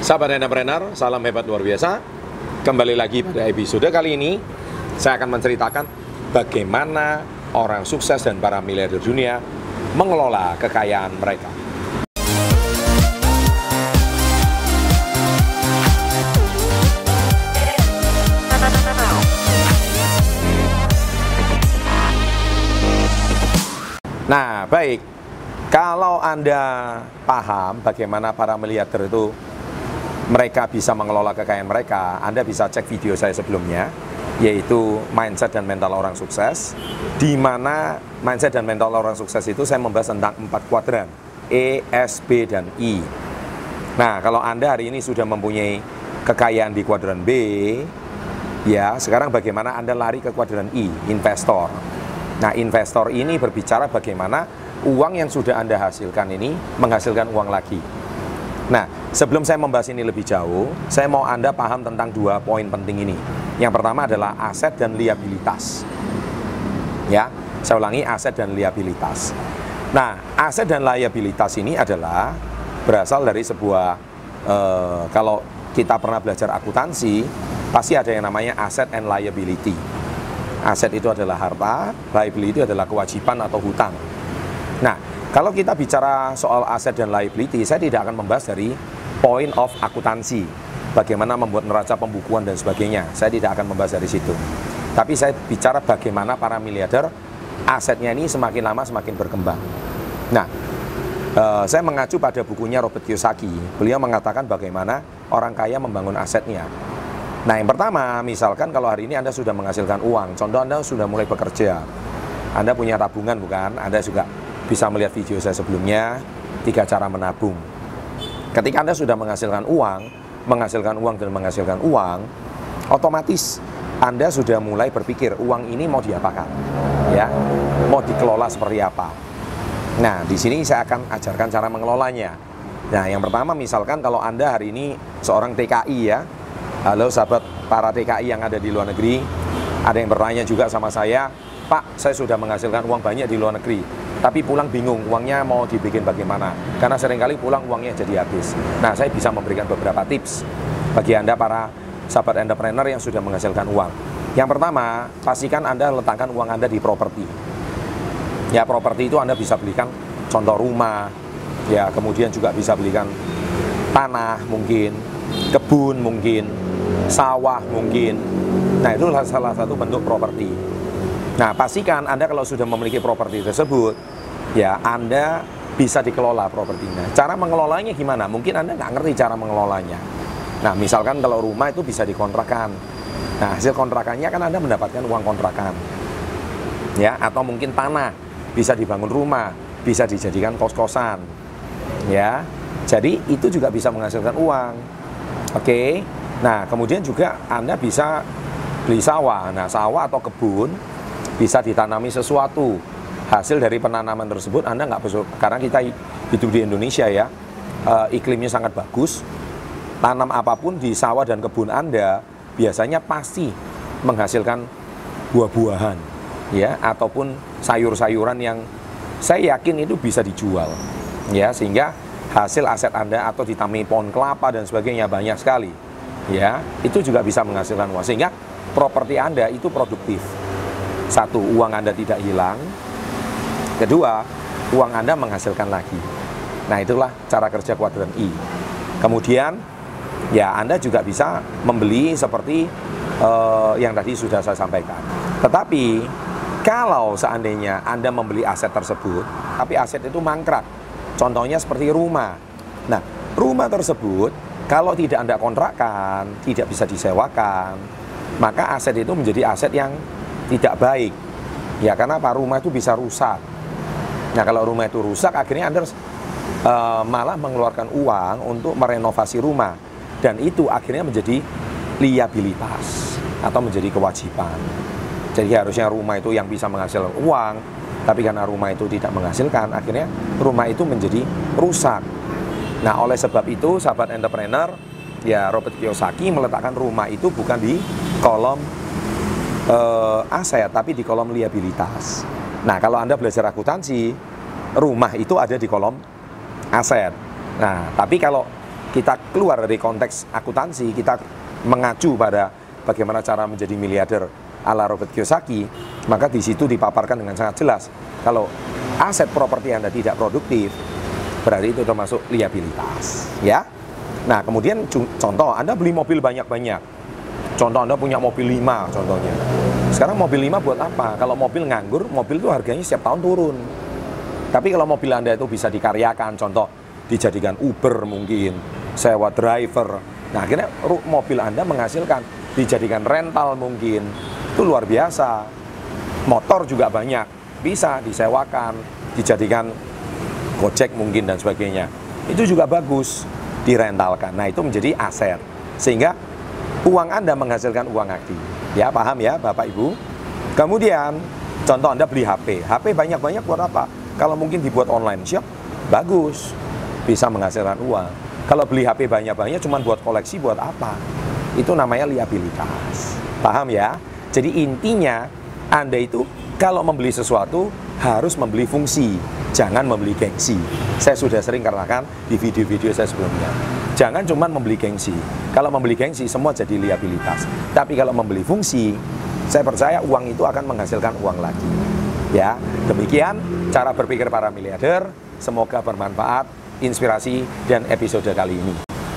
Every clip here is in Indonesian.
Sahabat entrepreneur, salam hebat luar biasa. Kembali lagi pada episode kali ini, saya akan menceritakan bagaimana orang sukses dan para miliarder dunia mengelola kekayaan mereka. Nah, baik. Kalau Anda paham bagaimana para miliarder itu mereka bisa mengelola kekayaan mereka, Anda bisa cek video saya sebelumnya, yaitu mindset dan mental orang sukses, di mana mindset dan mental orang sukses itu saya membahas tentang empat kuadran, E, S, B, dan I. Nah, kalau Anda hari ini sudah mempunyai kekayaan di kuadran B, ya sekarang bagaimana Anda lari ke kuadran I, investor. Nah, investor ini berbicara bagaimana uang yang sudah Anda hasilkan ini menghasilkan uang lagi. Nah, sebelum saya membahas ini lebih jauh, saya mau Anda paham tentang dua poin penting ini. Yang pertama adalah aset dan liabilitas. Ya, saya ulangi aset dan liabilitas. Nah, aset dan liabilitas ini adalah berasal dari sebuah eh, kalau kita pernah belajar akuntansi, pasti ada yang namanya aset and liability. Aset itu adalah harta, liability adalah kewajiban atau hutang. Nah, kalau kita bicara soal aset dan liability, saya tidak akan membahas dari point of akuntansi, bagaimana membuat neraca pembukuan dan sebagainya. Saya tidak akan membahas dari situ. Tapi saya bicara bagaimana para miliarder asetnya ini semakin lama semakin berkembang. Nah, eh, saya mengacu pada bukunya Robert Kiyosaki. Beliau mengatakan bagaimana orang kaya membangun asetnya. Nah, yang pertama, misalkan kalau hari ini Anda sudah menghasilkan uang, contoh Anda sudah mulai bekerja, Anda punya tabungan bukan? Anda juga bisa melihat video saya sebelumnya, tiga cara menabung. Ketika Anda sudah menghasilkan uang, menghasilkan uang dan menghasilkan uang, otomatis Anda sudah mulai berpikir uang ini mau diapakan, ya, mau dikelola seperti apa. Nah, di sini saya akan ajarkan cara mengelolanya. Nah, yang pertama misalkan kalau Anda hari ini seorang TKI ya, Halo sahabat para TKI yang ada di luar negeri. Ada yang bertanya juga sama saya, Pak, saya sudah menghasilkan uang banyak di luar negeri, tapi pulang bingung uangnya mau dibikin bagaimana. Karena sering kali pulang uangnya jadi habis. Nah, saya bisa memberikan beberapa tips bagi Anda para sahabat entrepreneur yang sudah menghasilkan uang. Yang pertama, pastikan Anda letakkan uang Anda di properti. Ya, properti itu Anda bisa belikan contoh rumah, ya, kemudian juga bisa belikan tanah mungkin, kebun mungkin, sawah mungkin. Nah, itu salah satu bentuk properti. Nah, pastikan Anda kalau sudah memiliki properti tersebut, ya Anda bisa dikelola propertinya. Cara mengelolanya gimana? Mungkin Anda nggak ngerti cara mengelolanya. Nah, misalkan kalau rumah itu bisa dikontrakan. Nah, hasil kontrakannya kan Anda mendapatkan uang kontrakan. Ya, atau mungkin tanah bisa dibangun rumah, bisa dijadikan kos-kosan. Ya. Jadi itu juga bisa menghasilkan uang. Oke. Nah, kemudian juga Anda bisa beli sawah. Nah, sawah atau kebun bisa ditanami sesuatu. Hasil dari penanaman tersebut Anda nggak perlu, karena kita hidup di Indonesia ya, e, iklimnya sangat bagus. Tanam apa pun di sawah dan kebun Anda biasanya pasti menghasilkan buah-buahan ya ataupun sayur-sayuran yang saya yakin itu bisa dijual ya sehingga hasil aset Anda atau ditami pohon kelapa dan sebagainya banyak sekali ya itu juga bisa menghasilkan uang sehingga properti Anda itu produktif. Satu, uang Anda tidak hilang. Kedua, uang Anda menghasilkan lagi. Nah, itulah cara kerja kuadran I. Kemudian, ya Anda juga bisa membeli seperti uh, yang tadi sudah saya sampaikan. Tetapi, kalau seandainya Anda membeli aset tersebut, tapi aset itu mangkrak, contohnya seperti rumah. Nah, rumah tersebut kalau tidak Anda kontrakkan, tidak bisa disewakan, maka aset itu menjadi aset yang tidak baik. Ya karena apa? Rumah itu bisa rusak. Nah kalau rumah itu rusak, akhirnya Anda uh, malah mengeluarkan uang untuk merenovasi rumah. Dan itu akhirnya menjadi liabilitas atau menjadi kewajiban. Jadi harusnya rumah itu yang bisa menghasilkan uang, tapi karena rumah itu tidak menghasilkan, akhirnya rumah itu menjadi rusak. Nah, oleh sebab itu, sahabat entrepreneur, ya Robert Kiyosaki meletakkan rumah itu bukan di kolom uh, aset, tapi di kolom liabilitas. Nah, kalau Anda belajar akuntansi, rumah itu ada di kolom aset. Nah, tapi kalau kita keluar dari konteks akuntansi, kita mengacu pada bagaimana cara menjadi miliarder ala Robert Kiyosaki, maka di situ dipaparkan dengan sangat jelas. Kalau aset properti Anda tidak produktif, berarti itu termasuk liabilitas, ya. Nah, kemudian contoh, Anda beli mobil banyak-banyak. Contoh Anda punya mobil 5 contohnya. Sekarang mobil 5 buat apa? Kalau mobil nganggur, mobil itu harganya setiap tahun turun. Tapi kalau mobil Anda itu bisa dikaryakan, contoh dijadikan Uber mungkin, sewa driver. Nah, akhirnya mobil Anda menghasilkan, dijadikan rental mungkin. Itu luar biasa. Motor juga banyak, bisa disewakan, dijadikan Gojek mungkin dan sebagainya. Itu juga bagus direntalkan. Nah, itu menjadi aset. Sehingga uang Anda menghasilkan uang aktif. Ya, paham ya Bapak Ibu? Kemudian, contoh Anda beli HP. HP banyak-banyak buat apa? Kalau mungkin dibuat online shop, bagus. Bisa menghasilkan uang. Kalau beli HP banyak-banyak cuma buat koleksi, buat apa? Itu namanya liabilitas. Paham ya? Jadi intinya Anda itu kalau membeli sesuatu harus membeli fungsi, jangan membeli gengsi. Saya sudah sering katakan di video-video saya sebelumnya. Jangan cuma membeli gengsi. Kalau membeli gengsi semua jadi liabilitas. Tapi kalau membeli fungsi, saya percaya uang itu akan menghasilkan uang lagi. Ya, demikian cara berpikir para miliarder. Semoga bermanfaat, inspirasi dan episode kali ini.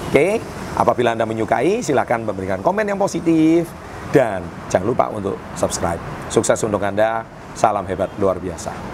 Oke, apabila Anda menyukai silahkan memberikan komen yang positif dan jangan lupa untuk subscribe. Sukses untuk Anda, salam hebat luar biasa.